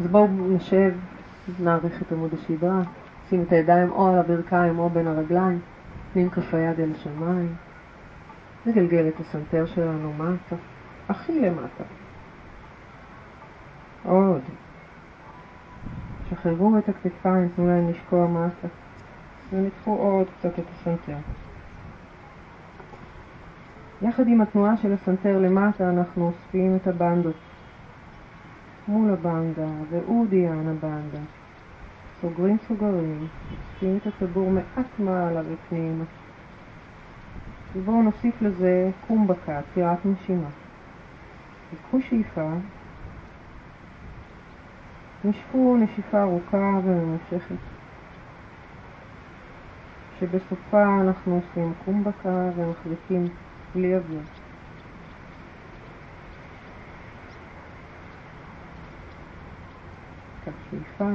אז בואו נשב, נעריך את עמוד השדרה, שים את הידיים או על הברכיים או בין הרגליים, נים כף היד אל השמיים, נגלגל את הסנטר שלנו מטה, הכי למטה. עוד. שחררו את הכתפיים, תנו להם לשקוע מטה, ונדחו עוד קצת את הסנטר. יחד עם התנועה של הסנטר למטה אנחנו אוספים את הבנדות מול הבנדה ואודיאן הבנדה. סוגרים סוגרים, אוספים את הטבור מעט מעלה ופנימה. ובואו נוסיף לזה קומבקה, עצירת נשימה. תיקחו שאיפה, נשפו נשיפה ארוכה וממושכת, שבסופה אנחנו עושים קומבקה ומחזיקים בלי אוויר. קח שאיפה.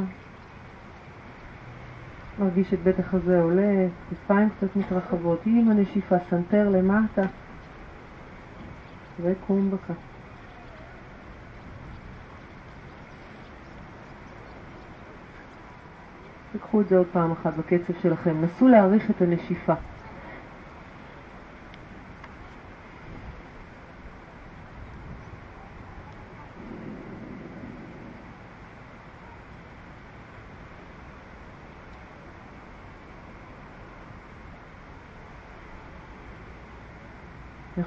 מרגיש את בית החזה עולה, כתפיים קצת מתרחבות, עם הנשיפה, סנטר למטה וקום בקה. תיקחו את זה עוד פעם אחת בקצב שלכם, נסו להאריך את הנשיפה.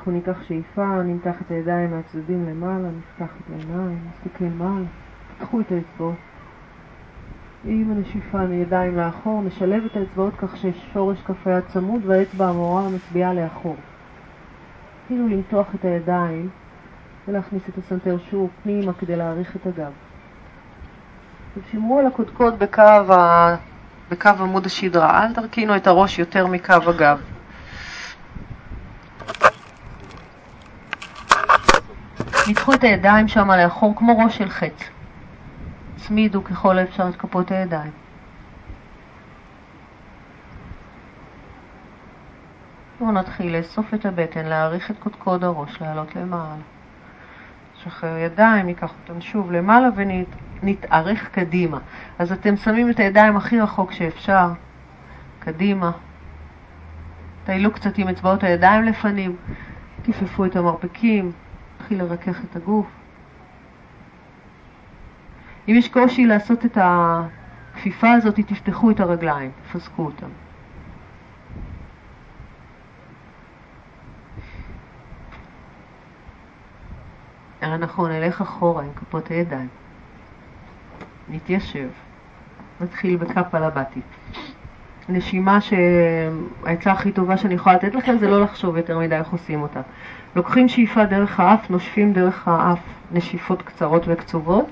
אנחנו ניקח שאיפה, נמתח את הידיים מהצדדים למעלה, נפתח את העיניים, נסתכל מעלה, פתחו את האצבעות. עם הנשיפה מידיים לאחור, נשלב את האצבעות כך ששורש כף היד צמוד והאצבע המורה מצביעה לאחור. כאילו למתוח את הידיים ולהכניס את הסנטר שוב פנימה כדי להעריך את הגב. שמרו על הקודקוד בקו, ה... בקו עמוד השדרה, אל תרכינו את הראש יותר מקו הגב. ניתחו את הידיים שם לאחור כמו ראש של חץ. הצמידו ככל האפשר את כפות הידיים. בואו נתחיל לאסוף את הבטן, להעריך את קודקוד הראש, לעלות למעלה. נשחרר ידיים, ניקח אותם שוב למעלה ונתארך קדימה. אז אתם שמים את הידיים הכי רחוק שאפשר, קדימה. טיילו קצת עם אצבעות הידיים לפנים, כיפפו את המרפקים, להתחיל לרכך את הגוף. אם יש קושי לעשות את הכפיפה הזאת, תפתחו את הרגליים, תפסקו אותם. אנחנו נלך אחורה עם כפות הידיים. נתיישב. נתחיל בקפלה בתי. נשימה שהעצה הכי טובה שאני יכולה לתת לכם זה לא לחשוב יותר מדי איך עושים אותה. לוקחים שאיפה דרך האף, נושפים דרך האף נשיפות קצרות וקצובות.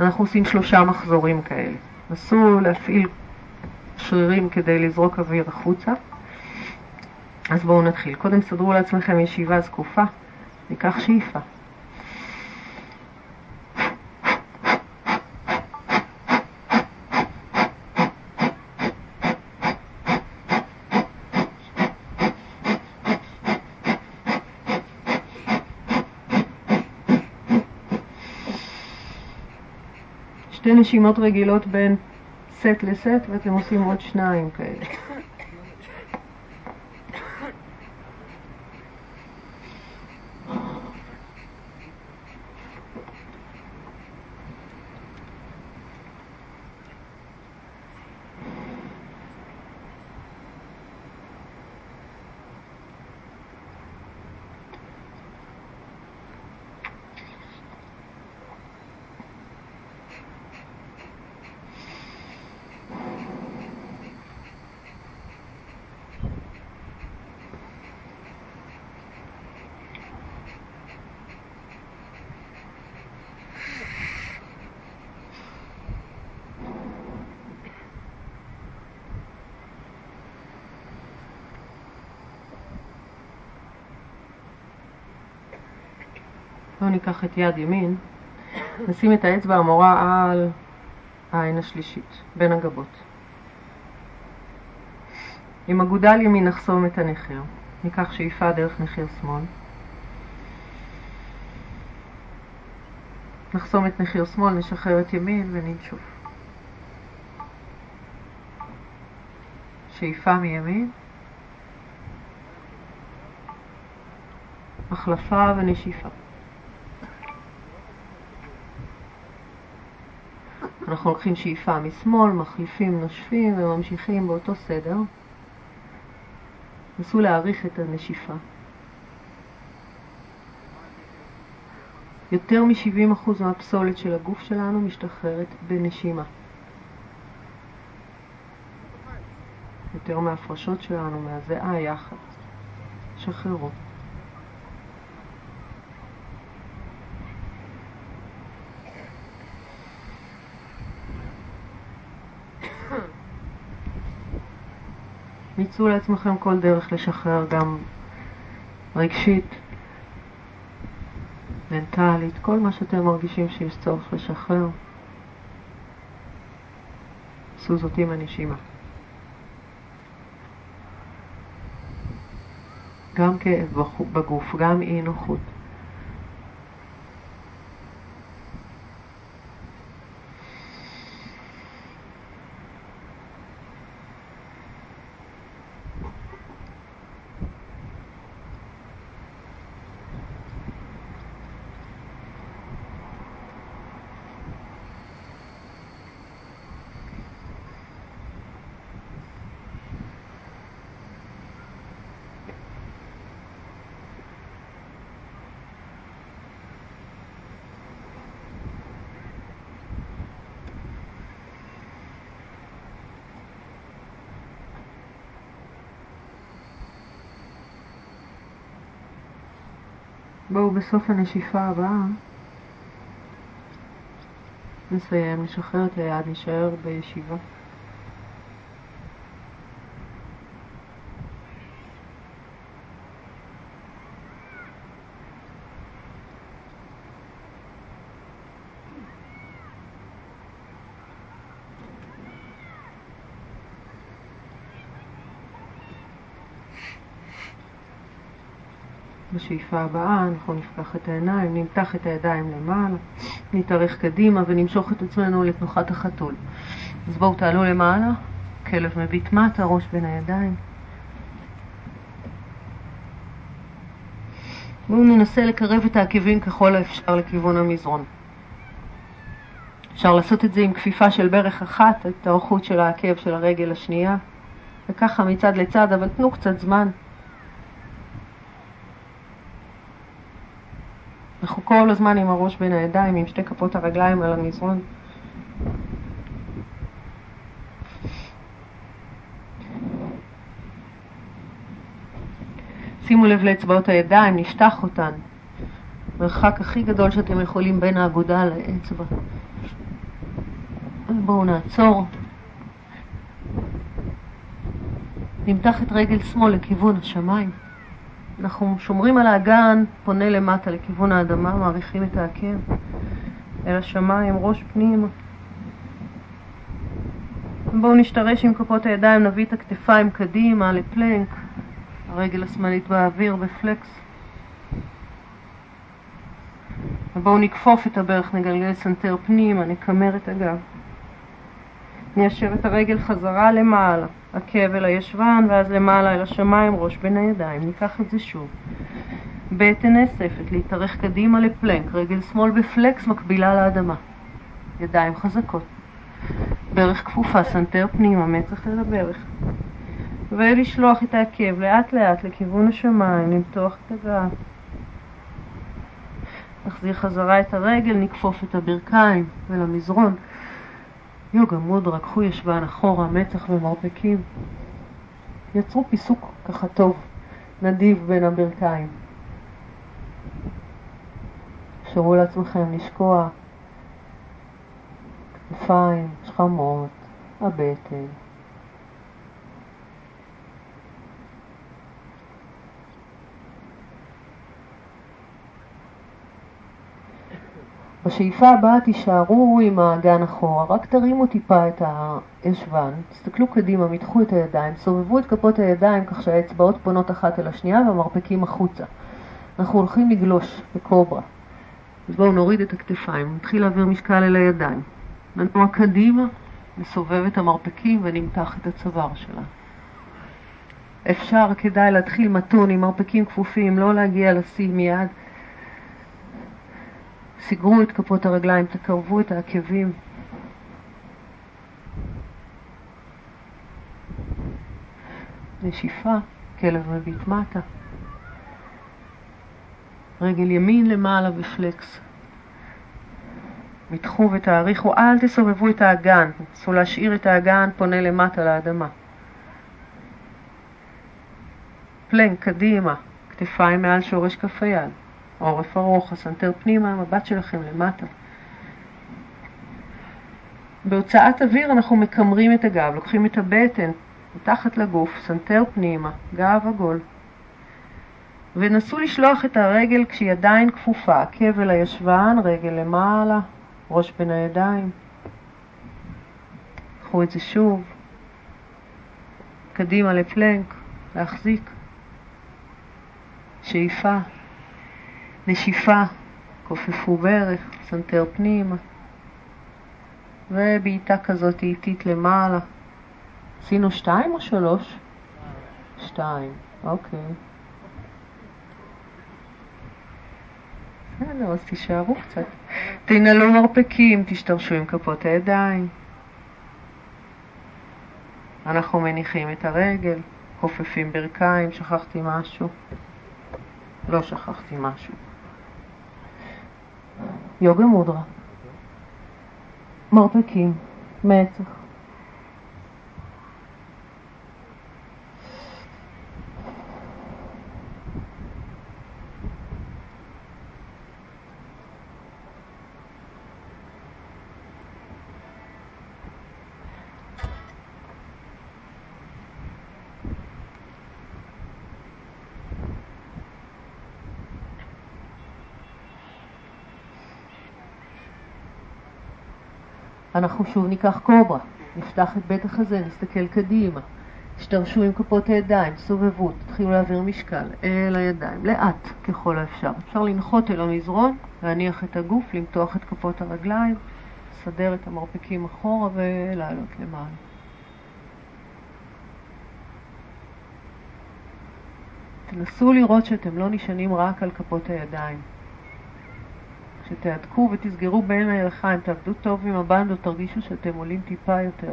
אנחנו עושים שלושה מחזורים כאלה. נסו להפעיל שרירים כדי לזרוק אוויר החוצה. אז בואו נתחיל. קודם סדרו לעצמכם ישיבה זקופה, ניקח שאיפה. שתי נשימות רגילות בין סט לסט ואתם עושים עוד שניים כאלה. ניקח את יד ימין, נשים את האצבע המורה על העין השלישית, בין הגבות. עם אגודל ימין נחסום את הנחיר. ניקח שאיפה דרך נחיר שמאל. נחסום את נחיר שמאל, נשחרר את ימין וננשוף. שאיפה מימין. החלפה ונשיפה. אנחנו לוקחים שאיפה משמאל, מחליפים, נושפים וממשיכים באותו סדר. נסו להעריך את הנשיפה. יותר מ-70% מהפסולת של הגוף שלנו משתחררת בנשימה. יותר מההפרשות שלנו, מהזיעה יחד. שחררו. מצאו לעצמכם כל דרך לשחרר גם רגשית, מנטלית, כל מה שאתם מרגישים שיש צורך לשחרר. עשו זאת עם הנשימה. גם כאב בגוף, גם אי נוחות. בואו בסוף הנשיפה הבאה נסיים, נשחרר את היד, נשאר בישיבה. בשאיפה הבאה אנחנו נפתח את העיניים, נמתח את הידיים למעלה, נתארך קדימה ונמשוך את עצמנו לתנוחת החתול. אז בואו תעלו למעלה, כלב מביט מטה, ראש בין הידיים. בואו ננסה לקרב את העקבים ככל האפשר לכיוון המזרון. אפשר לעשות את זה עם כפיפה של ברך אחת, את האורכות של העקב של הרגל השנייה, וככה מצד לצד, אבל תנו קצת זמן. כל הזמן עם הראש בין הידיים, עם שתי כפות הרגליים על המזרון. שימו לב לאצבעות הידיים, נפתח אותן. מרחק הכי גדול שאתם יכולים בין האגודה לאצבע. בואו נעצור. נמתח את רגל שמאל לכיוון השמיים. אנחנו שומרים על האגן, פונה למטה לכיוון האדמה, מעריכים את העקב אל השמיים, ראש פנימה. בואו נשתרש עם כפות הידיים, נביא את הכתפיים קדימה לפלנק, הרגל השמאלית באוויר בפלקס. ובואו נכפוף את הברך, נגלגל סנטר פנימה, נקמר את הגב. ניישר את הרגל חזרה למעלה. עקב אל הישבן, ואז למעלה אל השמיים, ראש בין הידיים. ניקח את זה שוב. בטן נאספת, להתארך קדימה לפלנק, רגל שמאל בפלקס מקבילה לאדמה. ידיים חזקות. ברך כפופה, סנטר פנימה, מצח אל הברך. ולשלוח את העקב לאט לאט לכיוון השמיים, למתוח את הגב. נחזיר חזרה את הרגל, נכפוף את הברכיים ולמזרון. יוגה מודרה, קחו ישבן אחורה, מצח ומרפקים. יצרו פיסוק ככה טוב, נדיב בין הברכיים. אפשרו לעצמכם לשקוע, כתפיים, שכמות, הבטן. בשאיפה הבאה תישארו עם האגן אחורה, רק תרימו טיפה את הישבן, תסתכלו קדימה, מתחו את הידיים, סובבו את כפות הידיים כך שהאצבעות פונות אחת אל השנייה והמרפקים החוצה. אנחנו הולכים לגלוש בקוברה. אז בואו נוריד את הכתפיים, נתחיל להעביר משקל אל הידיים. ננוע קדימה, נסובב את המרפקים ונמתח את הצוואר שלנו. אפשר, כדאי להתחיל מתון עם מרפקים כפופים, לא להגיע לשיא מיד. סגרו את כפות הרגליים, תקרבו את העקבים. נשיפה, כלב מביט מטה. רגל ימין למעלה בפלקס. מתחו ותאריכו, אל תסובבו את האגן, נסו להשאיר את האגן פונה למטה לאדמה. פלנק, קדימה, כתפיים מעל שורש כף היד, עורף ארוך, הסנטר פנימה, המבט שלכם למטה. בהוצאת אוויר אנחנו מקמרים את הגב, לוקחים את הבטן מתחת לגוף, סנטר פנימה, גב עגול. ונסו לשלוח את הרגל כשהיא עדיין כפופה, עקב אל הישבן, רגל למעלה, ראש בין הידיים. קחו את זה שוב. קדימה לפלנק, להחזיק. שאיפה, נשיפה, כופפו ברך, סנטר פנימה. ובעיטה כזאת איטית למעלה. עשינו שתיים או שלוש? שתיים, אוקיי. בסדר, אז תישארו קצת. תנעלו מרפקים, תשתרשו עם כפות הידיים. אנחנו מניחים את הרגל, כופפים ברכיים, שכחתי משהו. לא שכחתי משהו. יוגה מודרה. מרפקים, מצח. אנחנו שוב ניקח קוברה, נפתח את בית החזה, נסתכל קדימה, תשתרשו עם כפות הידיים, סובבו, תתחילו להעביר משקל אל הידיים, לאט ככל האפשר. אפשר לנחות אל המזרון, להניח את הגוף, למתוח את כפות הרגליים, לסדר את המרפקים אחורה ולעלות למעלה. תנסו לראות שאתם לא נשענים רק על כפות הידיים. כשתהדקו ותסגרו בין הירכיים, תעבדו טוב עם הבנדות, תרגישו שאתם עולים טיפה יותר.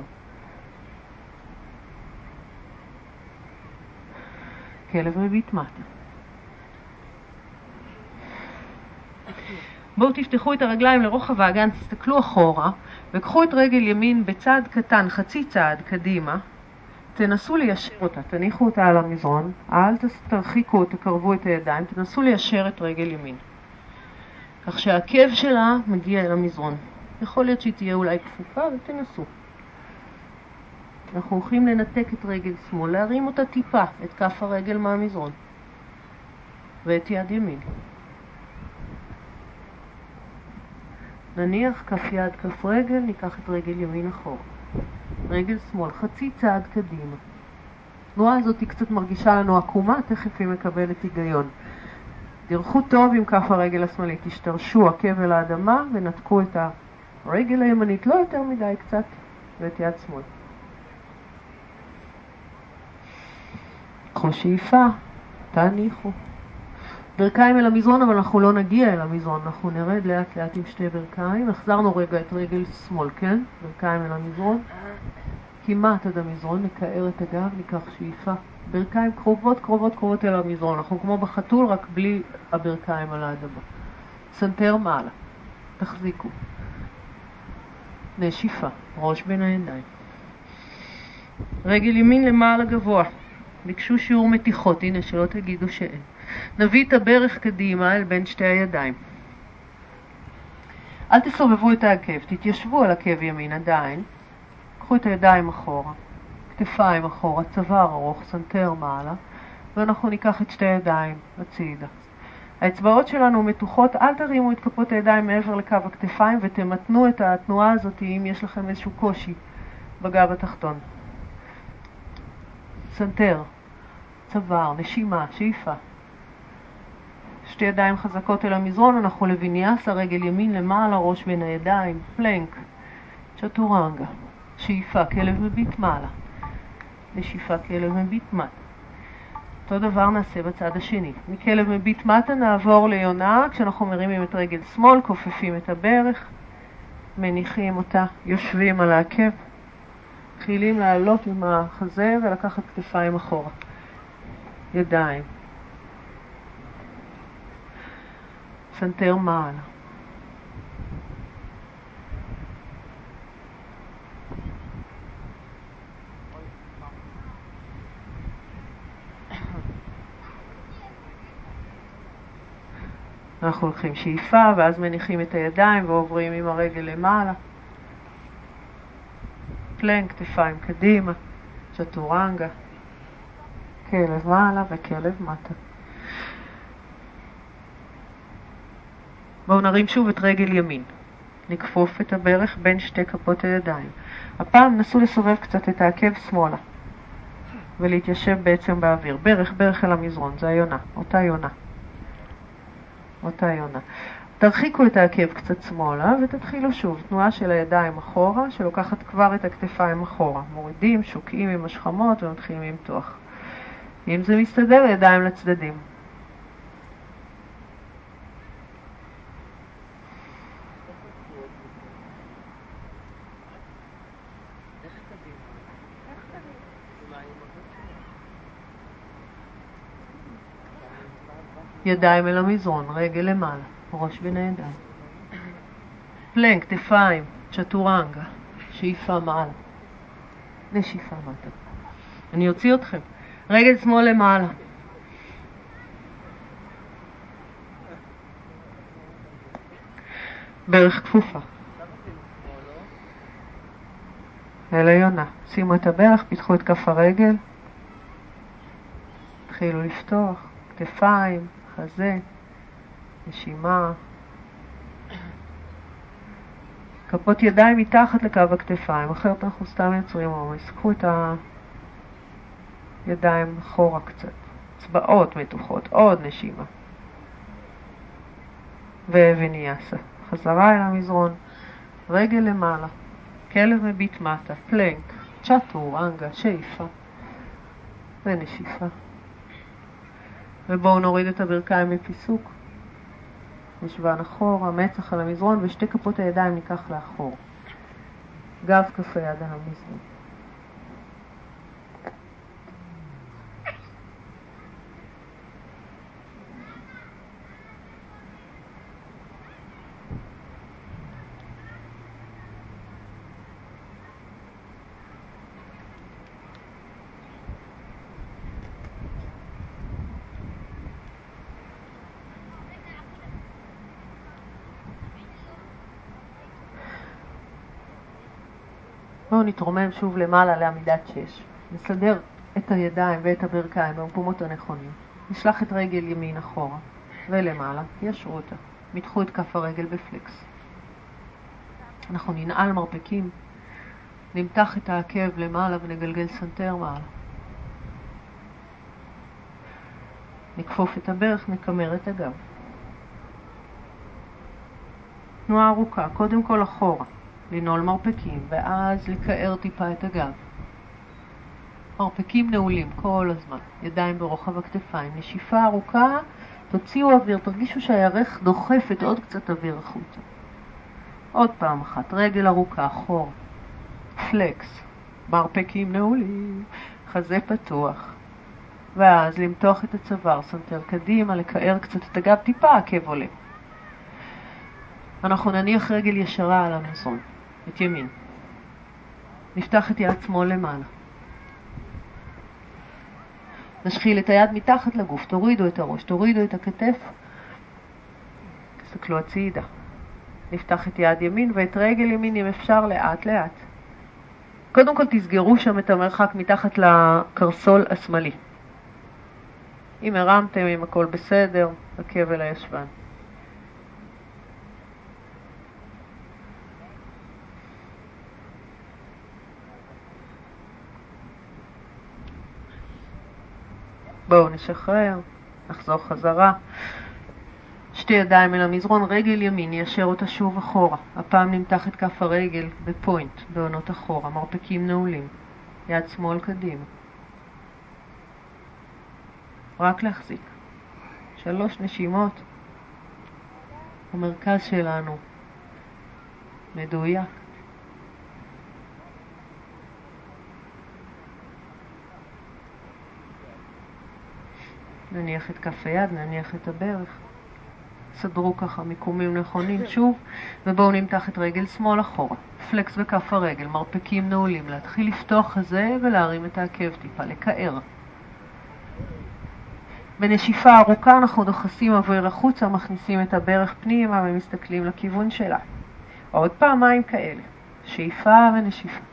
כלב מביט מטה. בואו תפתחו את הרגליים לרוחב האגן, תסתכלו אחורה וקחו את רגל ימין בצעד קטן, חצי צעד קדימה, תנסו ליישר אותה, תניחו אותה על המזרון, אל תרחיקו, תקרבו את הידיים, תנסו ליישר את רגל ימין. כך שהעקב שלה מגיע אל המזרון. יכול להיות שהיא תהיה אולי כפופה, אבל תנסו. אנחנו הולכים לנתק את רגל שמאל, להרים אותה טיפה, את כף הרגל מהמזרון, ואת יד ימין. נניח כף יד, כף רגל, ניקח את רגל ימין אחורה. רגל שמאל, חצי צעד קדימה. התנועה הזאת היא קצת מרגישה לנו עקומה, תכף היא מקבלת היגיון. דרכו טוב עם כף הרגל השמאלית, תשתרשו עקב אל האדמה ונתקו את הרגל הימנית, לא יותר מדי קצת, ואת יד שמאל. קחו שאיפה, תניחו. ברכיים אל המזרון, אבל אנחנו לא נגיע אל המזרון, אנחנו נרד לאט לאט עם שתי ברכיים. החזרנו רגע את רגל שמאל, כן? ברכיים אל המזרון. כמעט עד המזרון, נקער את הגב, ניקח שאיפה. ברכיים קרובות קרובות קרובות אל המזרון, אנחנו כמו בחתול רק בלי הברכיים על האדמה. סנטר מעלה, תחזיקו. נשיפה, ראש בין הידיים. רגל ימין למעלה גבוה. ביקשו שיעור מתיחות, הנה שלא תגידו שאין. נביא את הברך קדימה אל בין שתי הידיים. אל תסובבו את העקב, תתיישבו על עקב ימין עדיין. קחו את הידיים אחורה. כתפיים אחורה, צוואר ארוך, סנטר מעלה, ואנחנו ניקח את שתי הידיים הצידה. האצבעות שלנו מתוחות, אל תרימו את כפות הידיים מעבר לקו הכתפיים ותמתנו את התנועה הזאת אם יש לכם איזשהו קושי בגב התחתון. סנטר, צוואר, נשימה, שאיפה. שתי ידיים חזקות אל המזרון, אנחנו לוויניאסה, רגל ימין למעלה, ראש בין הידיים, פלנק, צ'טורנגה, שאיפה, כלב מביט מעלה, נשיפה, כלב מביט מטה. אותו דבר נעשה בצד השני. מכלב מביט מטה נעבור ליונה, כשאנחנו מרימים את רגל שמאל, כופפים את הברך, מניחים אותה, יושבים על העקב, מתחילים לעלות עם החזה ולקחת כתפיים אחורה. ידיים. סנטר מעלה. אנחנו לוקחים שאיפה ואז מניחים את הידיים ועוברים עם הרגל למעלה. פלנק, כתפיים קדימה, צ'טורנגה, כלב מעלה וכלב מטה. בואו נרים שוב את רגל ימין. נכפוף את הברך בין שתי כפות הידיים. הפעם נסו לסובב קצת את העקב שמאלה ולהתיישב בעצם באוויר. ברך, ברך אל המזרון, זה היונה, אותה יונה. אותה יונה. תרחיקו את העקב קצת שמאלה ותתחילו שוב, תנועה של הידיים אחורה, שלוקחת כבר את הכתפיים אחורה. מורידים, שוקעים עם השכמות ומתחילים למתוח. אם זה מסתדר, ידיים לצדדים. ידיים אל המזרון, רגל למעלה, ראש בין הידיים. פלנק, כתפיים, צ'טורנגה, שאיפה מעלה, נשיפה מטה. אני אוציא אתכם. רגל שמאל למעלה. ברך כפופה. אל היונה. שימו את הברך, פיתחו את כף הרגל. התחילו לפתוח, כתפיים, חזה, נשימה. כפות ידיים מתחת לקו הכתפיים, אחרת אנחנו סתם יוצרים עומס. קחו את הידיים אחורה קצת, אצבעות מתוחות, עוד נשימה. וויניאסה. חזרה אל המזרון, רגל למעלה, כלב מביט מטה, פלנק, צ'טור, אנגה, שאיפה ונשיפה. ובואו נוריד את הברכיים מפיסוק. ישבן אחורה, מצח על המזרון, ושתי כפות הידיים ניקח לאחור. גב כף היד על המזרון. בואו נתרומם שוב למעלה לעמידת שש. נסדר את הידיים ואת הברכיים במקומות הנכונים. נשלח את רגל ימין אחורה ולמעלה, ישרו אותה. מתחו את כף הרגל ב flex. אנחנו ננעל מרפקים, נמתח את העקב למעלה ונגלגל סנטר מעלה. נכפוף את הברך, נקמר את הגב. תנועה ארוכה, קודם כל אחורה. לנעול מרפקים, ואז לקער טיפה את הגב. מרפקים נעולים כל הזמן, ידיים ברוחב הכתפיים, נשיפה ארוכה, תוציאו אוויר, תרגישו שהירך דוחפת עוד קצת אוויר החוצה. עוד פעם אחת, רגל ארוכה, אחור, flex, מרפקים נעולים, חזה פתוח, ואז למתוח את הצוואר, סנטר קדימה, לקער קצת את הגב, טיפה עקב עולה. אנחנו נניח רגל ישרה על המזרון. את ימין. נפתח את יד שמאל למעלה. נשחיל את היד מתחת לגוף, תורידו את הראש, תורידו את הכתף, תסתכלו הצידה. נפתח את יד ימין ואת רגל ימין אם אפשר לאט לאט. קודם כל תסגרו שם את המרחק מתחת לקרסול השמאלי. אם הרמתם, אם הכל בסדר, הכבל הישבן. בואו נשחרר, נחזור חזרה. שתי ידיים אל המזרון, רגל ימין, יישר אותה שוב אחורה. הפעם נמתח את כף הרגל בפוינט, בעונות אחורה, מרפקים נעולים. יד שמאל קדימה. רק להחזיק. שלוש נשימות. המרכז שלנו מדויק. נניח את כף היד, נניח את הברך. סדרו ככה מיקומים נכונים שוב, ובואו נמתח את רגל שמאל אחורה. פלקס בכף הרגל, מרפקים נעולים, להתחיל לפתוח חזה ולהרים את העקב טיפה, לקער. בנשיפה ארוכה אנחנו דוחסים אוויר החוצה, מכניסים את הברך פנימה ומסתכלים לכיוון שלה. עוד פעמיים כאלה, שאיפה ונשיפה.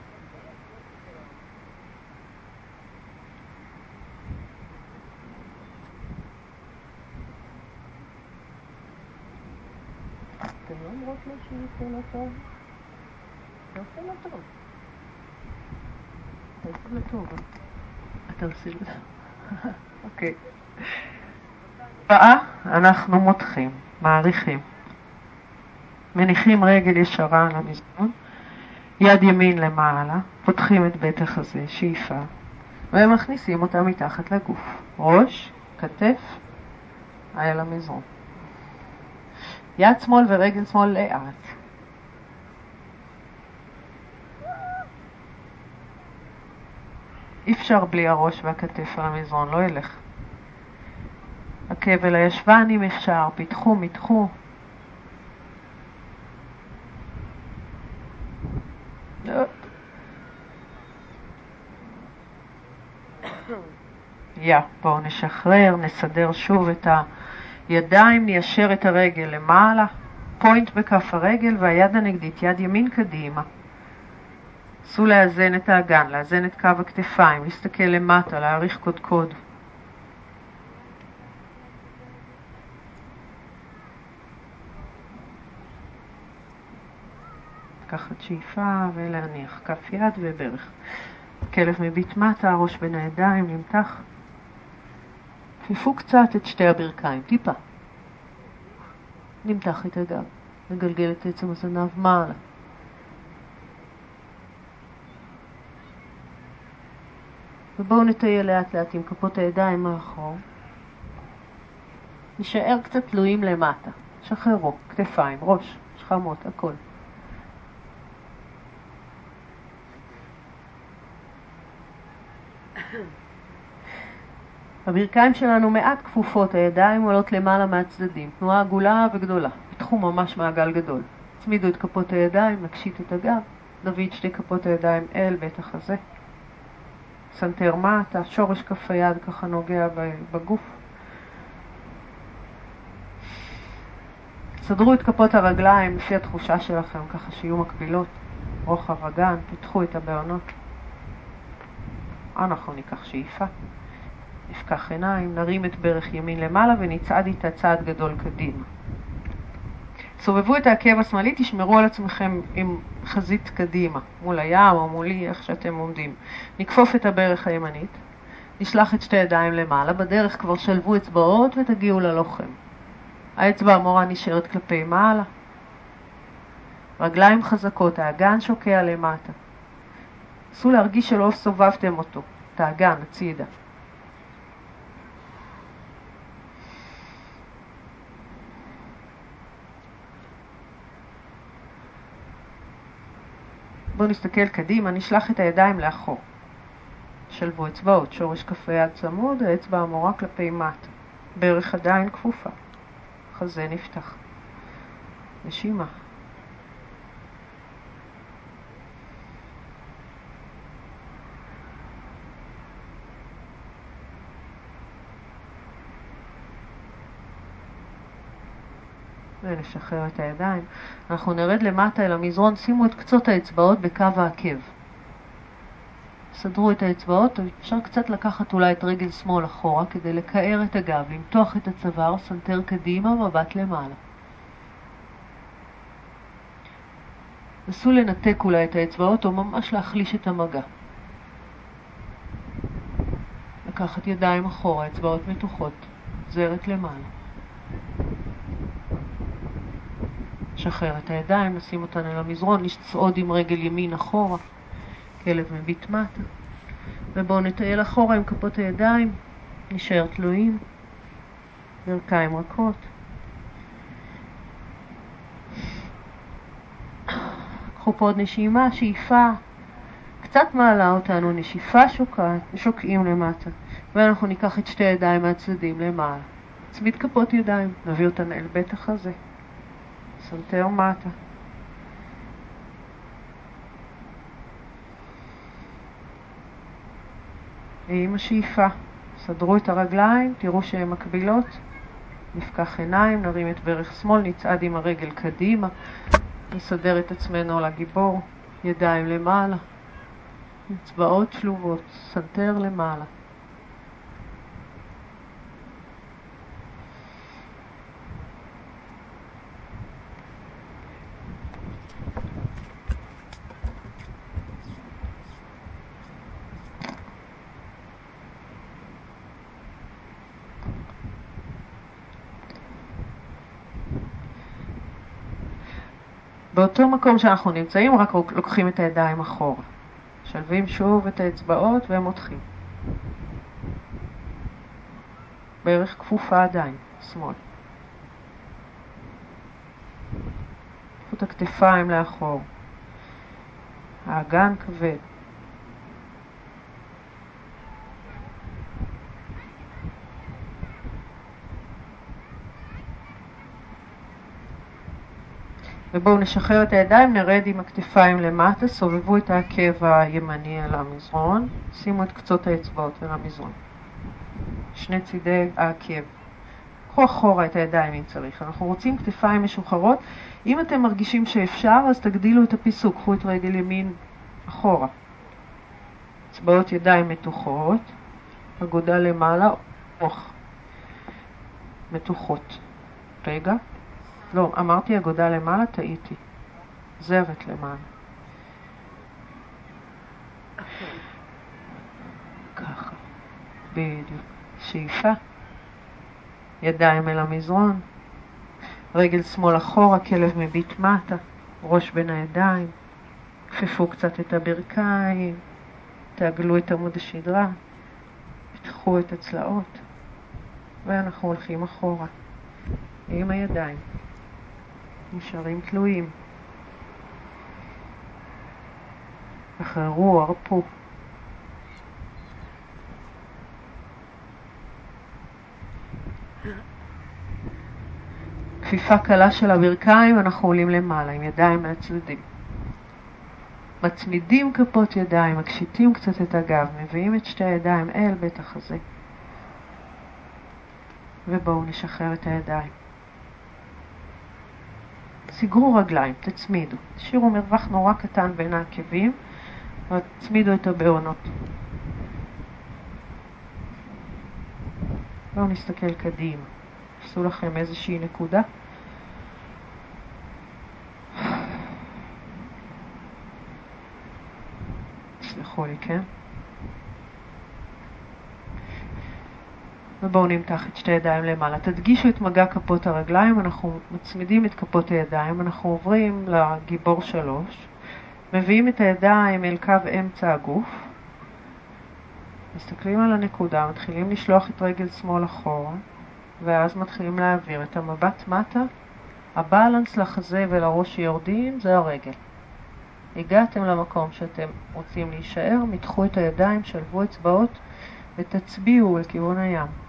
משהו יפה לא טוב? יפה לא טוב. אתה עושה לו טוב. אתה עושה לו טוב. אוקיי. הבאה אנחנו מותחים, מעריכים. מניחים רגל ישרה על המזרון, יד ימין למעלה, פותחים את בית החזה, שאיפה, ומכניסים אותה מתחת לגוף. ראש, כתף, אל המזרון. יד שמאל ורגל שמאל לאט. אי אפשר בלי הראש והכתף על המזרון, לא ילך. אל הישבן אם אפשר, פיתחו, מתחו. יא, בואו נשחרר, נסדר שוב את הידיים, ניישר את הרגל למעלה, פוינט בכף הרגל והיד הנגדית, יד ימין קדימה. נסו לאזן את האגן, לאזן את קו הכתפיים, להסתכל למטה, להעריך קודקוד. לקחת שאיפה ולהניח כף יד וברך. כלב מביט מטה, ראש בין הידיים, נמתח. כפיפו קצת את שתי הברכיים, טיפה. נמתח את הגב, נגלגל את עצם הזנב מעלה. ובואו נטייל לאט לאט עם כפות הידיים מאחור. נשאר קצת תלויים למטה. שחררו, כתפיים, ראש, שכמות, הכל. הברכיים שלנו מעט כפופות, הידיים עולות למעלה מהצדדים, תנועה עגולה וגדולה, בתחום ממש מעגל גדול. הצמידו את כפות הידיים, נקשית את הגב, נביא את שתי כפות הידיים אל בית החזה. סנטר מטה, שורש כף היד ככה נוגע בגוף. סדרו את כפות הרגליים לפי התחושה שלכם, ככה שיהיו מקבילות. רוחב אגן, פיתחו את הבהונות. אנחנו ניקח שאיפה. נפקח עיניים, נרים את ברך ימין למעלה ונצעד איתה צעד גדול קדימה. סובבו את העקב השמאלי, תשמרו על עצמכם עם חזית קדימה, מול הים או מולי, איך שאתם עומדים. נכפוף את הברך הימנית, נשלח את שתי ידיים למעלה, בדרך כבר שלבו אצבעות ותגיעו ללוחם. האצבע המורה נשארת כלפי מעלה. רגליים חזקות, האגן שוקע למטה. נסו להרגיש שלא סובבתם אותו, את האגן, הצידה. בואו נסתכל קדימה, נשלח את הידיים לאחור. שלבו אצבעות, שורש כף היד צמוד, האצבע המורה כלפי מטה. ברך עדיין כפופה. חזה נפתח. נשימה. ונשחרר את הידיים. אנחנו נרד למטה אל המזרון, שימו את קצות האצבעות בקו העקב. סדרו את האצבעות, אפשר קצת לקחת אולי את רגל שמאל אחורה כדי לקער את הגב, למתוח את הצוואר, סנטר קדימה, מבט למעלה. נסו לנתק אולי את האצבעות או ממש להחליש את המגע. לקחת ידיים אחורה, אצבעות מתוחות, זרת למעלה. נשחרר את הידיים, נשים אותן על המזרון, נצעוד עם רגל ימין אחורה, כלב מביט מטה. ובואו נטייל אחורה עם כפות הידיים, נשאר תלויים, ברכיים רכות. קחו פה עוד נשימה, שאיפה, קצת מעלה אותנו, נשיפה שוקעת, שוקעים למטה, ואנחנו ניקח את שתי הידיים מהצדדים למעלה. נצמיד כפות ידיים, נביא אותן אל בית החזה. סנטר מטה. עם השאיפה, סדרו את הרגליים, תראו שהן מקבילות. נפקח עיניים, נרים את ברך שמאל, נצעד עם הרגל קדימה, נסדר את עצמנו על הגיבור, ידיים למעלה, אצבעות שלובות, סנטר למעלה. באותו מקום שאנחנו נמצאים, רק לוקחים את הידיים אחורה. משלבים שוב את האצבעות ומותחים. בערך כפופה עדיין, שמאל. את הכתפיים לאחור. האגן כבד. ובואו נשחרר את הידיים, נרד עם הכתפיים למטה, סובבו את העקב הימני על המזרון, שימו את קצות האצבעות על המזרון. שני צידי העקב. קחו אחורה את הידיים אם צריך. אנחנו רוצים כתפיים משוחררות. אם אתם מרגישים שאפשר, אז תגדילו את הפיסוק. קחו את רגל ימין אחורה. אצבעות ידיים מתוחות, אגודה למעלה, אוח. מתוחות. רגע. לא, אמרתי אגודה למעלה, טעיתי. זרת למעלה. ככה, בדיוק. שאיפה. ידיים אל המזרון. רגל שמאל אחורה, כלב מביט מטה. ראש בין הידיים. כפפו קצת את הברכיים. תעגלו את עמוד השדרה. פתחו את הצלעות. ואנחנו הולכים אחורה. עם הידיים. נשארים תלויים. שחררו, הרפו. כפיפה קלה של הברכיים, אנחנו עולים למעלה עם ידיים מהצדדים. מצמידים כפות ידיים, מקשיטים קצת את הגב, מביאים את שתי הידיים אל בית החזה. ובואו נשחרר את הידיים. סגרו רגליים, תצמידו. תשאירו מרווח נורא קטן בין העקבים, ותצמידו את הבעונות. בואו נסתכל קדימה. עשו לכם איזושהי נקודה. סלחו לי, כן? ובואו נמתח את שתי ידיים למעלה. תדגישו את מגע כפות הרגליים, אנחנו מצמידים את כפות הידיים, אנחנו עוברים לגיבור שלוש, מביאים את הידיים אל קו אמצע הגוף, מסתכלים על הנקודה, מתחילים לשלוח את רגל שמאל אחורה, ואז מתחילים להעביר את המבט מטה, הבלנס לחזה ולראש שיורדים זה הרגל. הגעתם למקום שאתם רוצים להישאר, מתחו את הידיים, שלבו אצבעות ותצביעו לכיוון הים.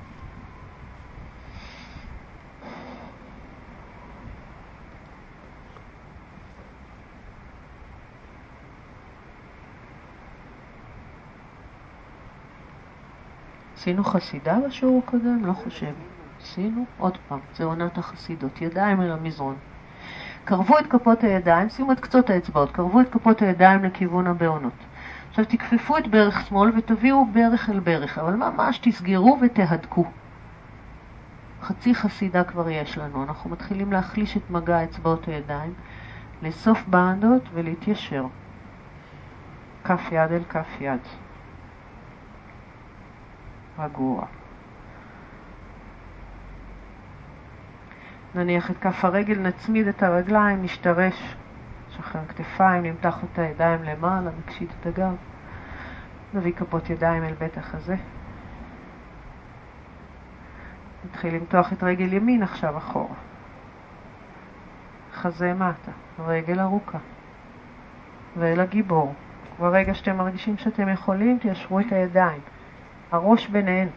עשינו חסידה בשיעור הקודם? לא חושב. עשינו? עוד פעם, זה עונת החסידות. ידיים אל המזרון. קרבו את כפות הידיים, שימו את קצות האצבעות, קרבו את כפות הידיים לכיוון הבעונות. עכשיו תכפפו את ברך שמאל ותביאו ברך אל ברך, אבל ממש תסגרו ותהדקו. חצי חסידה כבר יש לנו, אנחנו מתחילים להחליש את מגע אצבעות הידיים, לאסוף בענדות ולהתיישר. כף יד אל כף יד. רגוע. נניח את כף הרגל, נצמיד את הרגליים, נשתרש, נשחרר כתפיים, נמתח את הידיים למעלה, נקשיט את הגב. נביא כפות ידיים אל בית החזה. נתחיל למתוח את רגל ימין עכשיו אחורה. חזה מטה, רגל ארוכה. ואל הגיבור. ברגע שאתם מרגישים שאתם יכולים, תיישרו את הידיים. הראש ביניהן.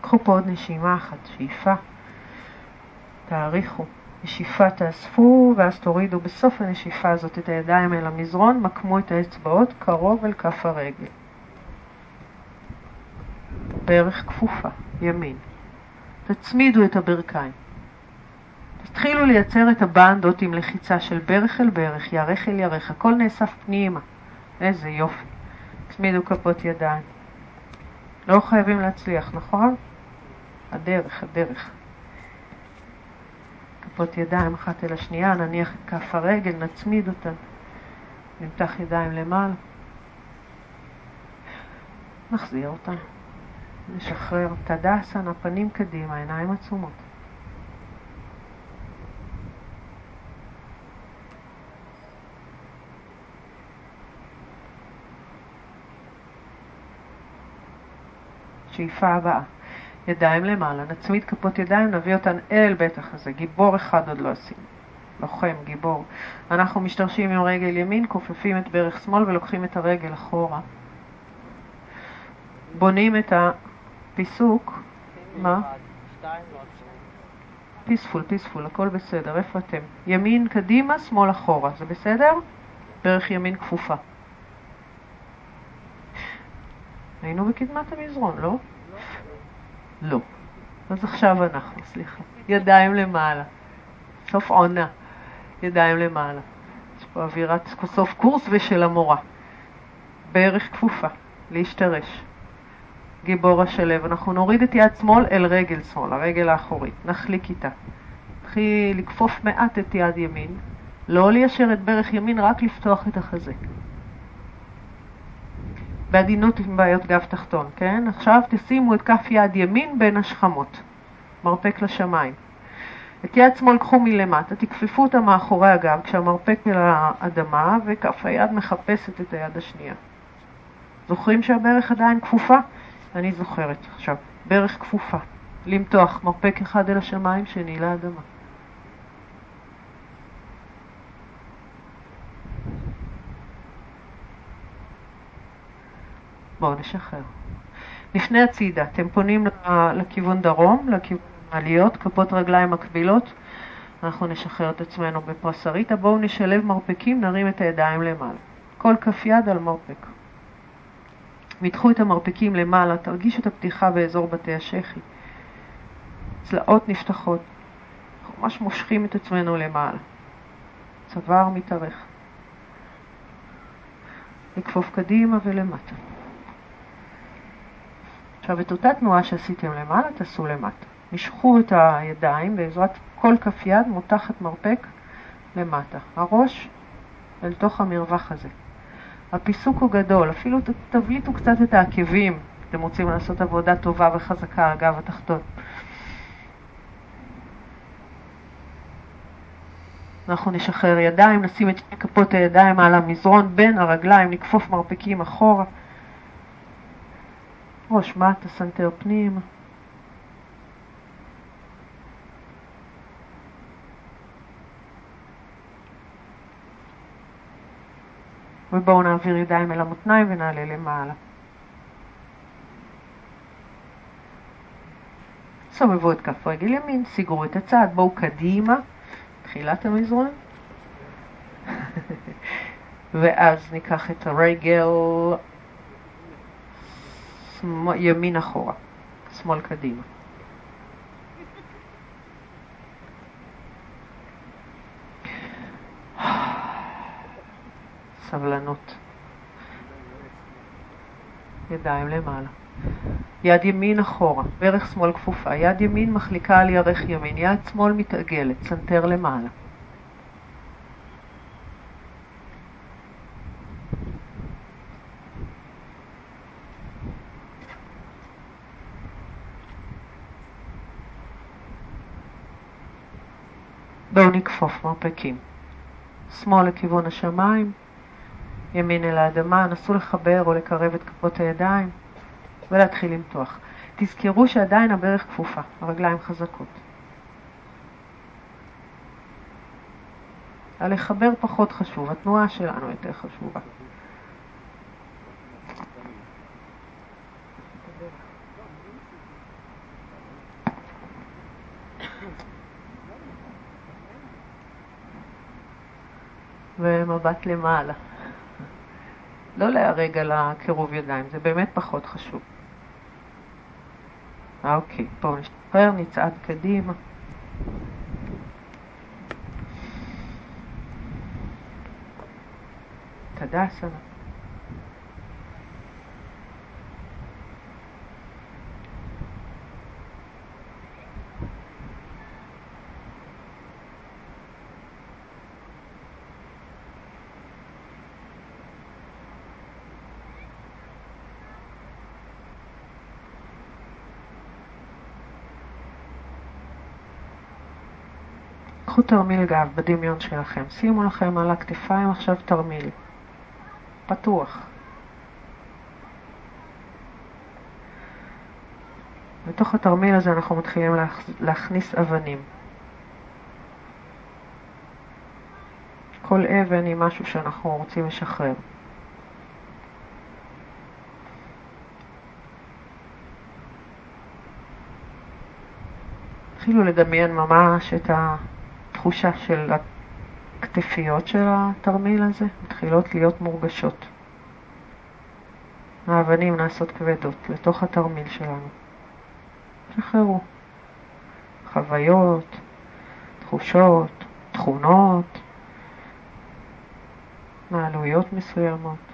קחו פה עוד נשימה אחת, שאיפה, תאריכו, נשיפה תאספו ואז תורידו בסוף הנשיפה הזאת את הידיים אל המזרון, מקמו את האצבעות קרוב אל כף הרגל. ברך כפופה, ימין. תצמידו את הברכיים. תתחילו לייצר את הבנדות עם לחיצה של ברך אל ברך, ירך אל ירך, הכל נאסף פנימה. איזה יופי. תצמידו כפות ידיים. לא חייבים להצליח, נכון? הדרך, הדרך. כפות ידיים אחת אל השנייה, נניח את כף הרגל, נצמיד אותה, נמתח ידיים למעלה, נחזיר אותה, נשחרר, תדסן, הפנים קדימה, עיניים עצומות. שאיפה הבאה. ידיים למעלה, נצמיד כפות ידיים, נביא אותן אל בית החזה. גיבור אחד עוד לא עשינו. לוחם, גיבור. אנחנו משתרשים עם רגל ימין, כופפים את ברך שמאל ולוקחים את הרגל אחורה. בונים את הפיסוק. מה? פיספול, פיספול, הכל בסדר. איפה אתם? ימין קדימה, שמאל אחורה. זה בסדר? ברך ימין כפופה. היינו בקדמת המזרון, לא? לא. אז עכשיו אנחנו, סליחה. ידיים למעלה. סוף עונה. ידיים למעלה. יש פה אווירת סוף קורס ושל המורה. בערך כפופה. להשתרש. גיבור השלב. אנחנו נוריד את יד שמאל אל רגל שמאל, הרגל האחורית. נחליק איתה. נתחיל לכפוף מעט את יד ימין. לא ליישר את ברך ימין, רק לפתוח את החזה. בעדינות עם בעיות גב תחתון, כן? עכשיו תשימו את כף יד ימין בין השכמות, מרפק לשמיים. את יד שמאל קחו מלמטה, תכפפו אותה מאחורי הגב כשהמרפק אל האדמה וכף היד מחפשת את היד השנייה. זוכרים שהברך עדיין כפופה? אני זוכרת עכשיו. ברך כפופה. למתוח מרפק אחד אל השמיים, שני לאדמה. בואו נשחרר. לפני הצידה, אתם פונים לכיוון דרום, לכיוון העליות, כפות רגליים מקבילות. אנחנו נשחרר את עצמנו בפרסריטה. בואו נשלב מרפקים, נרים את הידיים למעלה. כל כף יד על מרפק. מתחו את המרפקים למעלה, תרגישו את הפתיחה באזור בתי השחי. צלעות נפתחות. אנחנו ממש מושכים את עצמנו למעלה. צוואר מתארך. לכפוף קדימה ולמטה. עכשיו את אותה תנועה שעשיתם למעלה תעשו למטה. משכו את הידיים בעזרת כל כף יד מותחת מרפק למטה. הראש אל תוך המרווח הזה. הפיסוק הוא גדול, אפילו תבליטו קצת את העקבים, אתם רוצים לעשות עבודה טובה וחזקה על הגב התחתון. אנחנו נשחרר ידיים, נשים את כפות הידיים על המזרון בין הרגליים, נכפוף מרפקים אחורה. ראש מטה, סנטר פנים. ובואו נעביר ידיים אל המותניים ונעלה למעלה. סובבו את כף רגל ימין, סיגרו את הצד, בואו קדימה, תחילת המזרון. ואז ניקח את הרגל ימין אחורה, שמאל קדימה. סבלנות. ידיים למעלה. יד ימין אחורה, ברך שמאל כפופה, יד ימין מחליקה על ירך ימין, יד שמאל מתעגלת, צנתר למעלה. בואו נכפוף מרפקים. שמאל לכיוון השמיים, ימין אל האדמה, נסו לחבר או לקרב את כפות הידיים ולהתחיל למתוח. תזכרו שעדיין הברך כפופה, הרגליים חזקות. הלחבר פחות חשוב, התנועה שלנו יותר חשובה. ומבט למעלה. לא להרג על הקירוב ידיים, זה באמת פחות חשוב. אוקיי, בואו נשתחרר, נצעד קדימה. תדסנה. קחו תרמיל גב בדמיון שלכם. שימו לכם על הכתפיים עכשיו תרמיל. פתוח. בתוך התרמיל הזה אנחנו מתחילים להכניס אבנים. כל אבן היא משהו שאנחנו רוצים לשחרר. התחילו לדמיין ממש את ה... התחושה של הכתפיות של התרמיל הזה מתחילות להיות מורגשות. האבנים נעשות כבדות לתוך התרמיל שלנו. שחררו. חוויות, תחושות, תכונות, מעלויות מסוימות.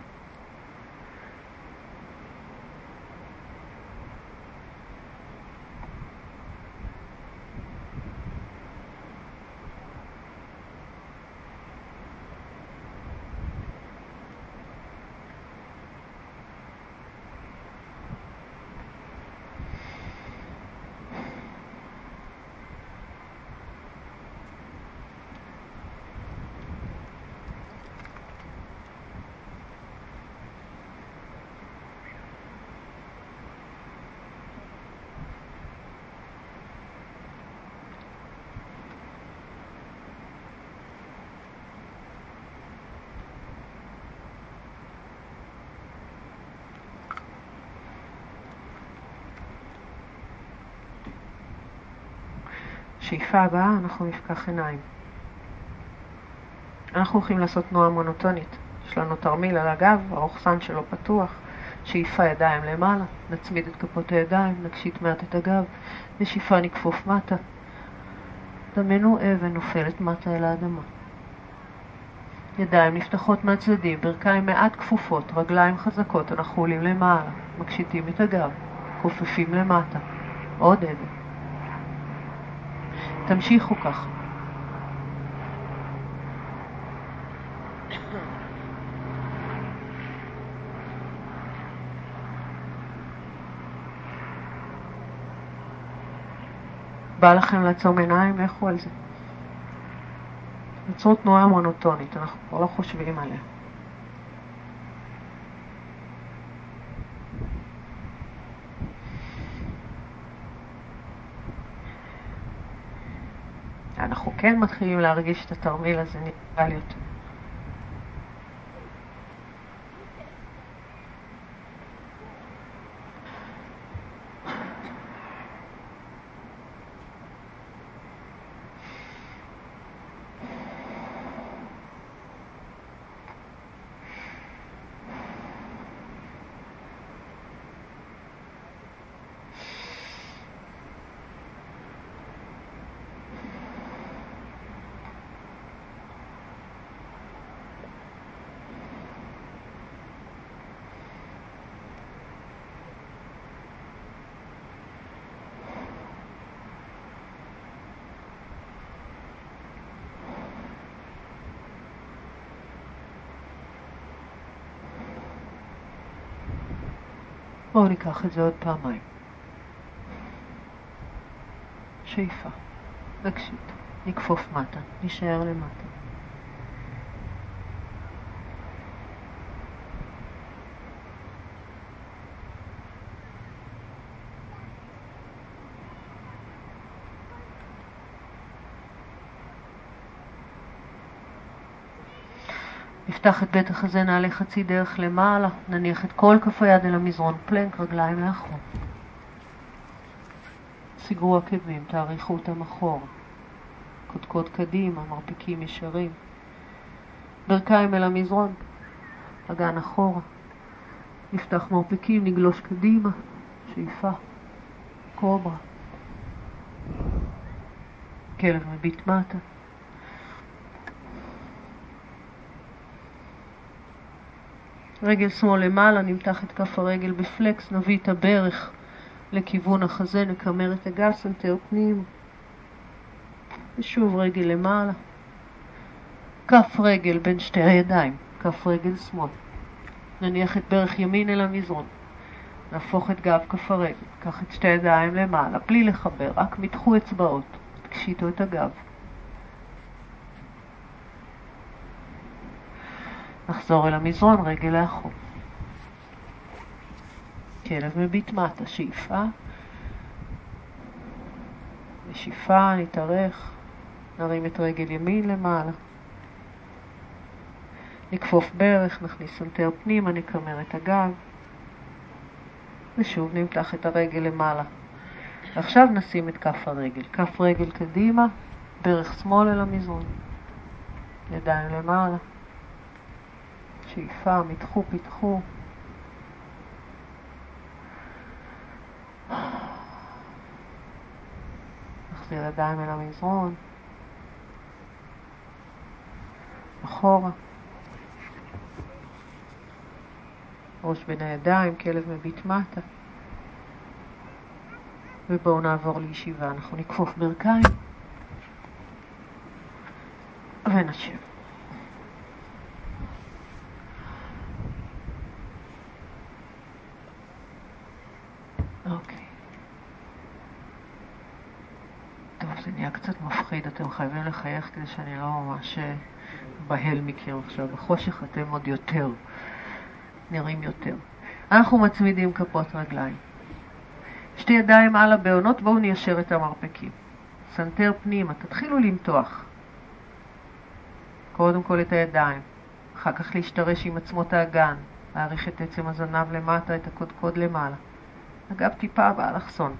בשאיפה הבאה אנחנו נפקח עיניים. אנחנו הולכים לעשות תנועה מונוטונית. יש לנו תרמיל על הגב, הרוכסן שלו פתוח, שאיפה ידיים למעלה, נצמיד את כפות הידיים, נקשיט מעט את הגב, בשאיפה נכפוף מטה. דמיינו אבן נופלת מטה אל האדמה. ידיים נפתחות מהצדדים, ברכיים מעט כפופות, רגליים חזקות, אנחנו עולים למעלה, מקשיטים את הגב, כופפים למטה. עוד אבן. תמשיכו כך. בא לכם לעצום עיניים, לכו על זה. יצרו תנועה מונוטונית, אנחנו כבר לא חושבים עליה. אנחנו כן מתחילים להרגיש את התרמיל הזה לי יותר. בואו ניקח את זה עוד פעמיים. שאיפה, נקשיב. נכפוף מטה, נשאר למטה. נפתח את בית החזה, נעלה חצי דרך למעלה, נניח את כל כף היד אל המזרון, פלנק, רגליים לאחור. סגרו עקבים, תאריכו אותם אחורה. קודקוד קדימה, מרפקים ישרים. ברכיים אל המזרון, אגן אחורה. נפתח מרפקים, נגלוש קדימה, שאיפה, קוברה. כלב מביט מטה. רגל שמאל למעלה, נמתח את כף הרגל ב flex, נביא את הברך לכיוון החזה, נקמר את הגב, סנטר פנים, ושוב רגל למעלה. כף רגל בין שתי הידיים, כף רגל שמאל. נניח את ברך ימין אל המזרון. נהפוך את גב כף הרגל, קח את שתי הידיים למעלה, בלי לחבר, רק מתחו אצבעות, תקשיתו את הגב. נחזור אל המזרון, רגל לאחור. כלב מביט מטה, שאיפה, ושאיפה, נתארך, נרים את רגל ימין למעלה. נכפוף ברך, נכניס סנטר פנימה, נקמר את הגב, ושוב נמתח את הרגל למעלה. ועכשיו נשים את כף הרגל. כף רגל קדימה, ברך שמאל אל המזרון. ידיים למעלה. שאיפה, מתחו, פיתחו. נחזיר ידיים אל המזרון. אחורה. ראש בין הידיים, כלב מביט מטה. ובואו נעבור לישיבה. אנחנו נכפוף ברכיים ונשב. אוקיי. טוב, זה נהיה קצת מפחיד, אתם חייבים לחייך כדי שאני לא ממש בהל מכם עכשיו. בחושך אתם עוד יותר, נראים יותר. אנחנו מצמידים כפות רגליים. שתי ידיים על הבהונות, בואו ניישר את המרפקים. סנטר פנימה, תתחילו למתוח. קודם כל את הידיים, אחר כך להשתרש עם עצמות האגן, להאריך את עצם הזנב למטה, את הקודקוד למעלה. הגב, טיפה באלכסון.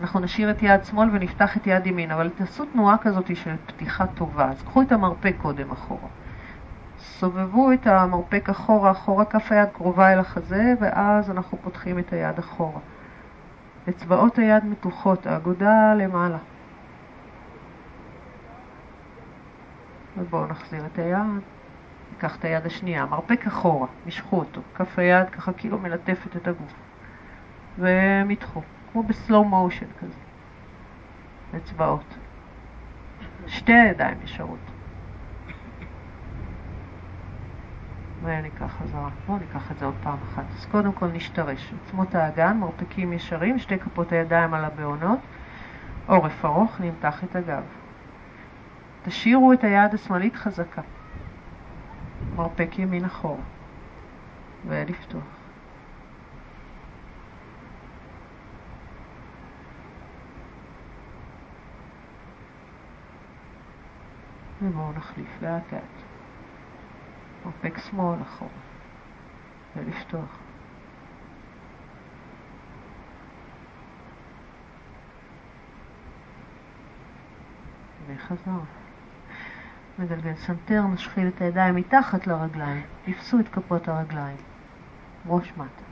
אנחנו נשאיר את יד שמאל ונפתח את יד ימין, אבל תעשו תנועה כזאת של פתיחה טובה. אז קחו את המרפק קודם אחורה. סובבו את המרפק אחורה, אחורה כף היד קרובה אל החזה, ואז אנחנו פותחים את היד אחורה. אצבעות היד מתוחות, האגודה למעלה. ובואו נחזיר את היד, ניקח את היד השנייה, מרפק אחורה, משכו אותו, כף היד ככה כאילו מלטפת את הגוף. ומתחו, כמו בסלואו מושן כזה, אצבעות. שתי הידיים ישרות. וניקח חזרה. בואו ניקח את זה עוד פעם אחת. אז קודם כל נשתרש. עצמות האגן, מרפקים ישרים, שתי כפות הידיים על הבעונות, עורף ארוך, נמתח את הגב. תשאירו את היד השמאלית חזקה. מרפק ימין אחורה. ולפתוח. ובואו נחליף לאט לאט. מרפק שמאל אחורה, ולפתוח. וחזר. מגלגל סנטר, נשחיל את הידיים מתחת לרגליים, תפסו את כפות הרגליים, ראש מטה.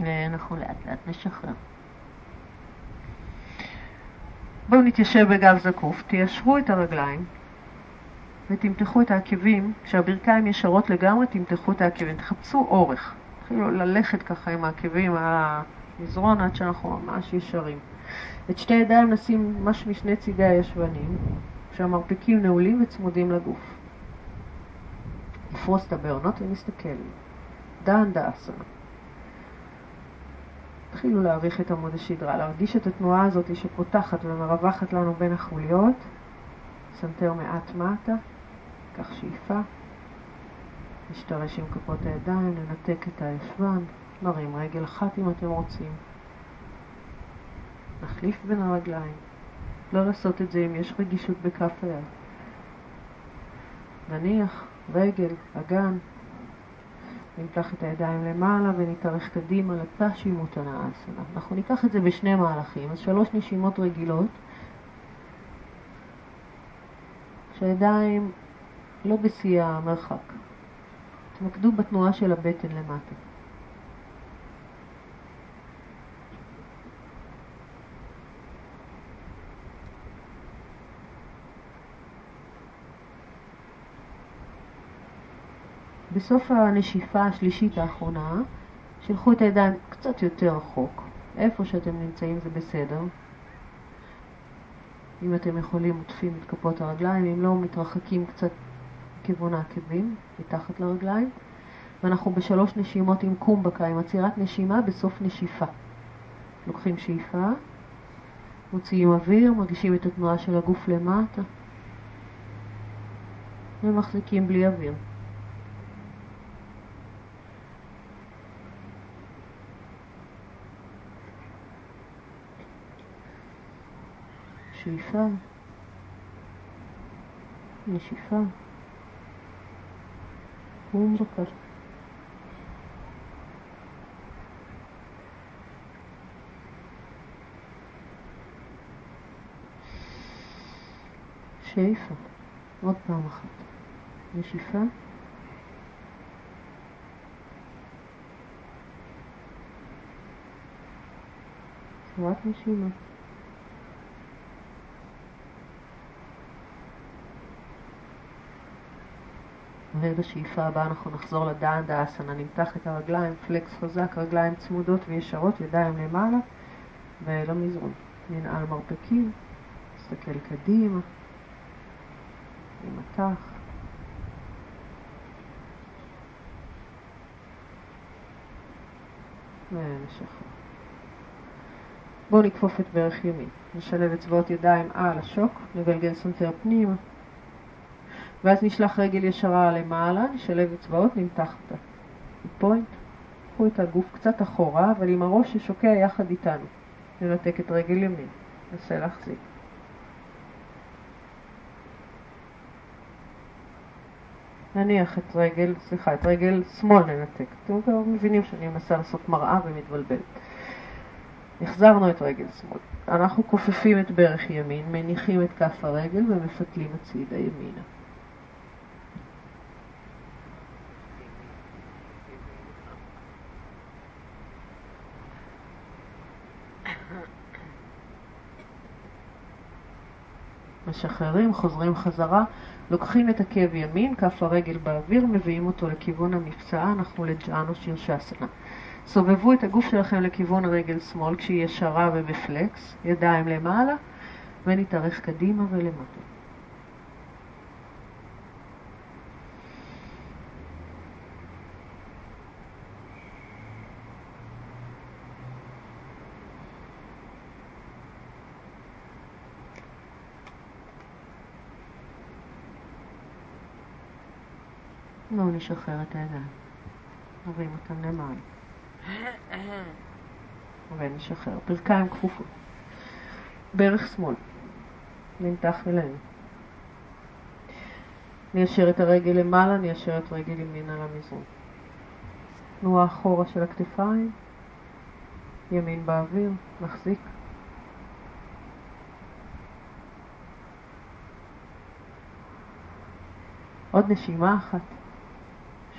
ואנחנו לאט לאט נשחרר. בואו נתיישב בגב זקוף, תיישרו את הרגליים ותמתחו את העקבים, כשהברכיים ישרות לגמרי תמתחו את העקבים, תחפשו אורך, תתחילו ללכת ככה עם העקבים על המזרון עד שאנחנו ממש ישרים. את שתי ידיים נשים ממש משני צידי הישבנים, כשהמרפקים נעולים וצמודים לגוף. נפרוס את הבהונות ונסתכל. דנדאסנה. תתחילו להאריך את עמוד השדרה, להרגיש את התנועה הזאת שפותחת ומרווחת לנו בין החוליות. סנטר מעט מטה, קח שאיפה. נשתרש עם כפות הידיים, ננתק את הישבן, נרים רגל אחת אם אתם רוצים. נחליף בין הרגליים. לא לעשות את זה אם יש רגישות בכף היד. נניח רגל, אגן, נמתח את הידיים למעלה ונתארך קדימה לפשימותנה אסנה. אנחנו ניקח את זה בשני מהלכים, אז שלוש נשימות רגילות, שהידיים לא בשיא המרחק. תמקדו בתנועה של הבטן למטה. בסוף הנשיפה השלישית האחרונה, שלחו את הידיים קצת יותר רחוק. איפה שאתם נמצאים זה בסדר. אם אתם יכולים, עוטפים את כפות הרגליים, אם לא, מתרחקים קצת כיוון העקבים, מתחת לרגליים. ואנחנו בשלוש נשימות עם קומבקה, עם עצירת נשימה בסוף נשיפה. לוקחים שאיפה, מוציאים אוויר, מרגישים את התנועה של הגוף למטה, ומחזיקים בלי אוויר. שאיפה, נשיפה, קומבקה. שאיפה, עוד פעם אחת, נשיפה, צורת נשימה. ובשאיפה הבאה אנחנו נחזור לדן דאסנה, נמתח את הרגליים, פלקס חזק, רגליים צמודות וישרות, ידיים למעלה ולמזרון. ננעל מרפקים, נסתכל קדימה, נמתח. ונשחרר. בואו נכפוף את ברך ימין. נשלב אצבעות ידיים על השוק, נגלגל סנטר פנימה. ואז נשלח רגל ישרה למעלה, נשלב אצבעות, נמתח אותה. פוינט, קחו את הגוף קצת אחורה, אבל עם הראש ששוקע יחד איתנו. ננתק את רגל ימין, ננסה להחזיק. נניח את רגל, סליחה, את רגל שמאל ננתק. אתם כבר מבינים שאני מנסה לעשות מראה ומתבלבלת. החזרנו את רגל שמאל. אנחנו כופפים את ברך ימין, מניחים את כף הרגל ומפתלים הצידה ימינה. משחררים, חוזרים חזרה, לוקחים את עקב ימין, כף הרגל באוויר, מביאים אותו לכיוון המפצעה, אנחנו לג'אנו שירשסנה. סובבו את הגוף שלכם לכיוון רגל שמאל כשהיא ישרה ובפלקס, ידיים למעלה, ונתארך קדימה ולמטה. בואו נשחרר את הידיים. נרים אותם למעלה. ונשחרר. ברכיים כפופות. ברך שמאל. נמתח אלינו. ניישר את הרגל למעלה, ניישר את רגל ימין על המזרון. תנועה אחורה של הכתפיים, ימין באוויר, נחזיק. עוד נשימה אחת.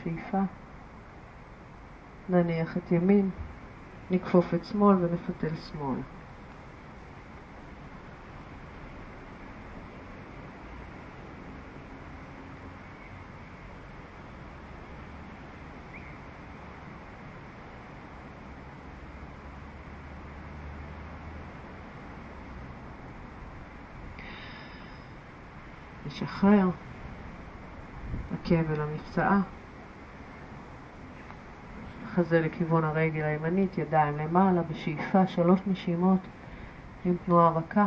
שאיפה. נניח את ימין, נכפוף את שמאל ונפתל שמאל. נשחרר. עקב אל המפצעה. חזה לכיוון הרגל הימנית, ידיים למעלה, בשאיפה שלוש נשימות עם תנועה רכה.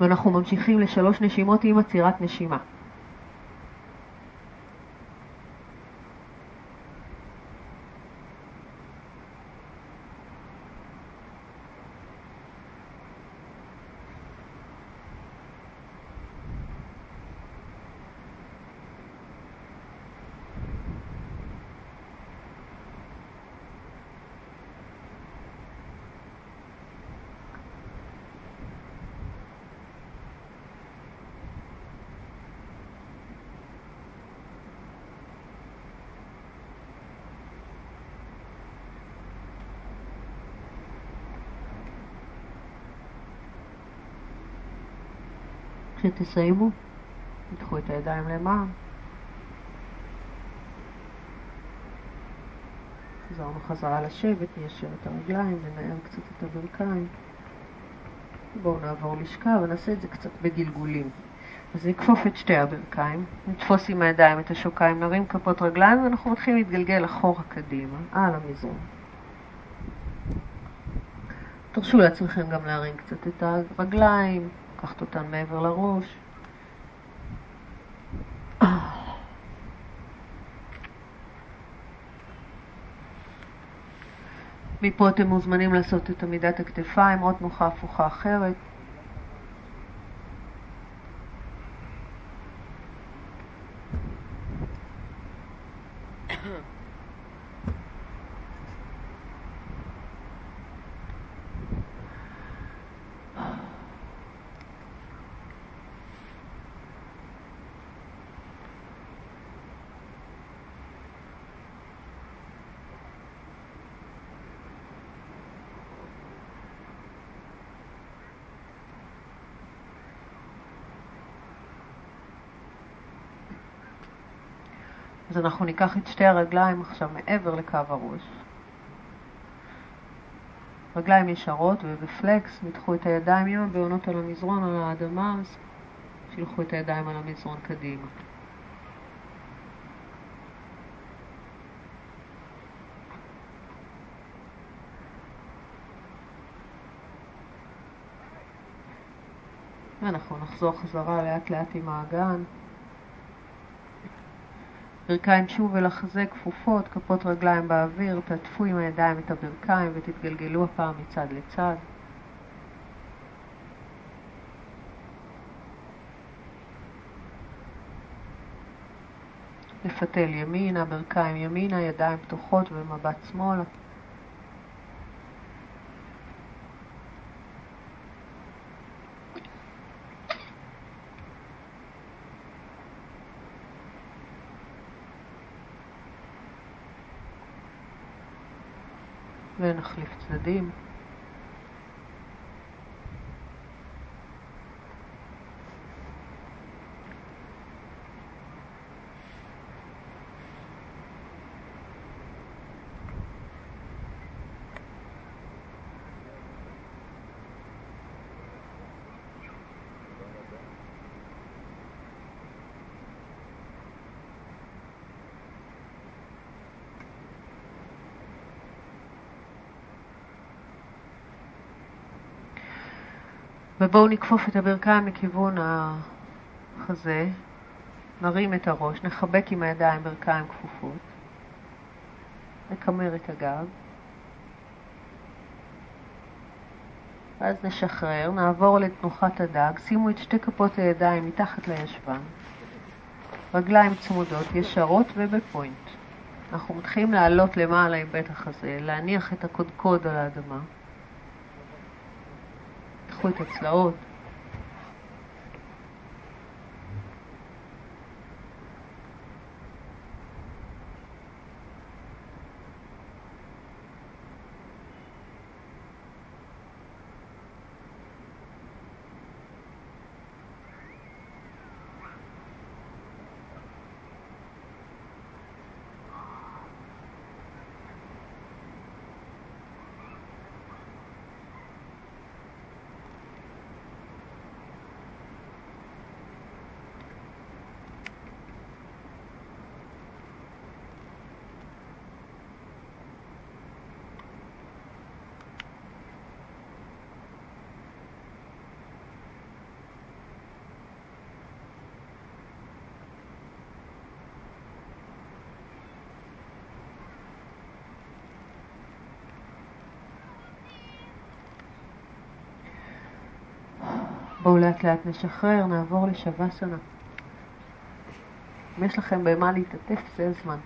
ואנחנו ממשיכים לשלוש נשימות עם עצירת נשימה. כשתסיימו, תיקחו את הידיים למעלה. חזרנו חזרה לשבת, ניישר את הרגליים, ננער קצת את הברכיים. בואו נעבור לשכב ונעשה את זה קצת בגלגולים. אז נכפוף את שתי הברכיים, נתפוס עם הידיים את השוקיים, נרים כפות רגליים ואנחנו מתחילים להתגלגל אחורה קדימה, על המזרון. תרשו לעצמכם גם להרים קצת את הרגליים, לקחת אותן מעבר לראש. מפה אתם מוזמנים לעשות את עמידת הכתפיים, עוד תנוחה הפוכה אחרת. אז אנחנו ניקח את שתי הרגליים עכשיו מעבר לקו הראש. רגליים ישרות ובפלקס, ניתחו את הידיים עם הבעונות על המזרון, על האדמה, אז שילחו את הידיים על המזרון קדימה. ואנחנו נחזור חזרה לאט לאט עם האגן. ברכיים שוב אל החזה כפופות, כפות רגליים באוויר, תעטפו עם הידיים את הברכיים ותתגלגלו הפעם מצד לצד. לפתל ימינה, ברכיים ימינה, ידיים פתוחות ומבט שמאלה. ונחליף צדדים. ובואו נכפוף את הברכיים מכיוון החזה, נרים את הראש, נחבק עם הידיים ברכיים כפופות, נקמר את הגב, ואז נשחרר, נעבור לתנוחת הדג, שימו את שתי כפות הידיים מתחת לישבן, רגליים צמודות, ישרות ובפוינט. אנחנו מתחילים לעלות למעלה עם בית החזה, להניח את הקודקוד על האדמה. תיקחו את הצלעות. לאט לאט נשחרר, נעבור לשווה שנה. אם יש לכם במה להתעטף, זה הזמן.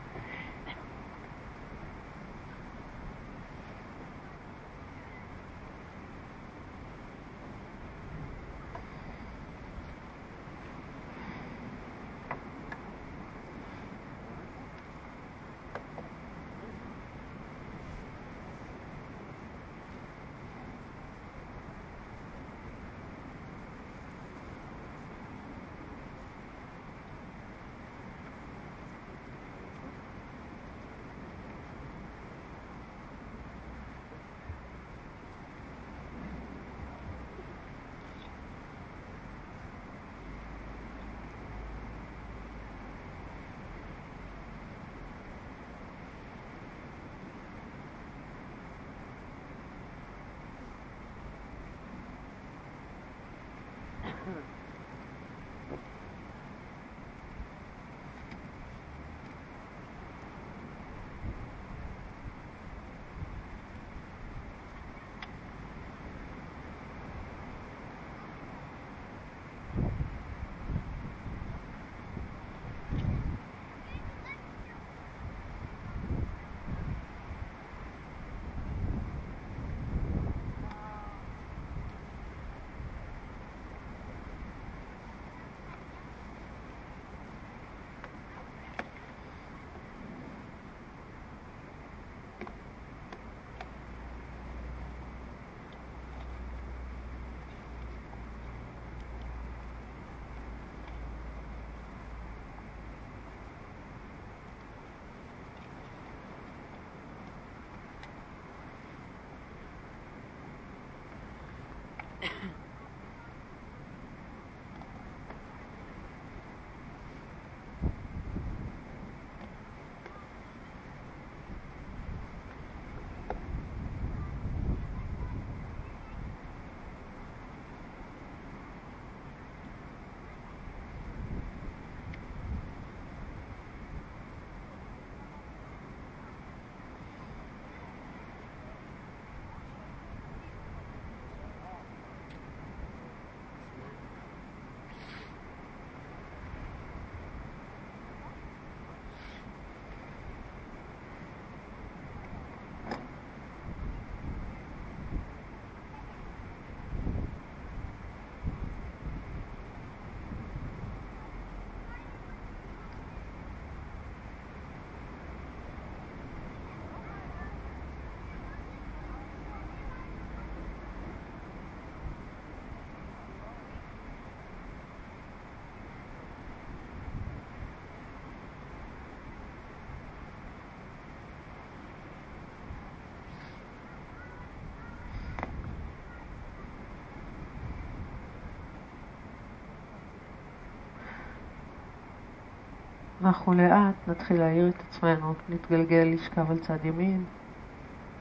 אנחנו לאט נתחיל להעיר את עצמנו, נתגלגל לשכב על צד ימין,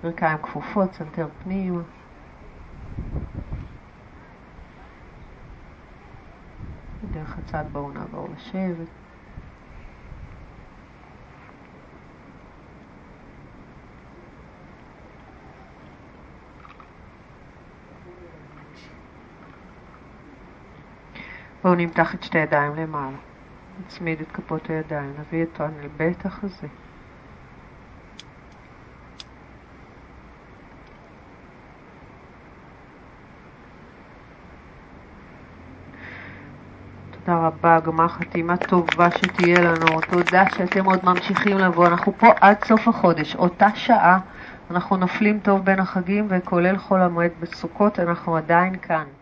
ברכיים כפופות, צנתר פנימה. דרך הצד בואו נעבור לשבת. בואו נמתח את שתי ידיים למעלה. נצמיד את כפות הידיים, נביא את אל בית החזה. תודה רבה, גמר חתימה טובה שתהיה לנו. תודה שאתם עוד ממשיכים לבוא. אנחנו פה עד סוף החודש, אותה שעה. אנחנו נופלים טוב בין החגים, וכולל חול המועד בסוכות, אנחנו עדיין כאן.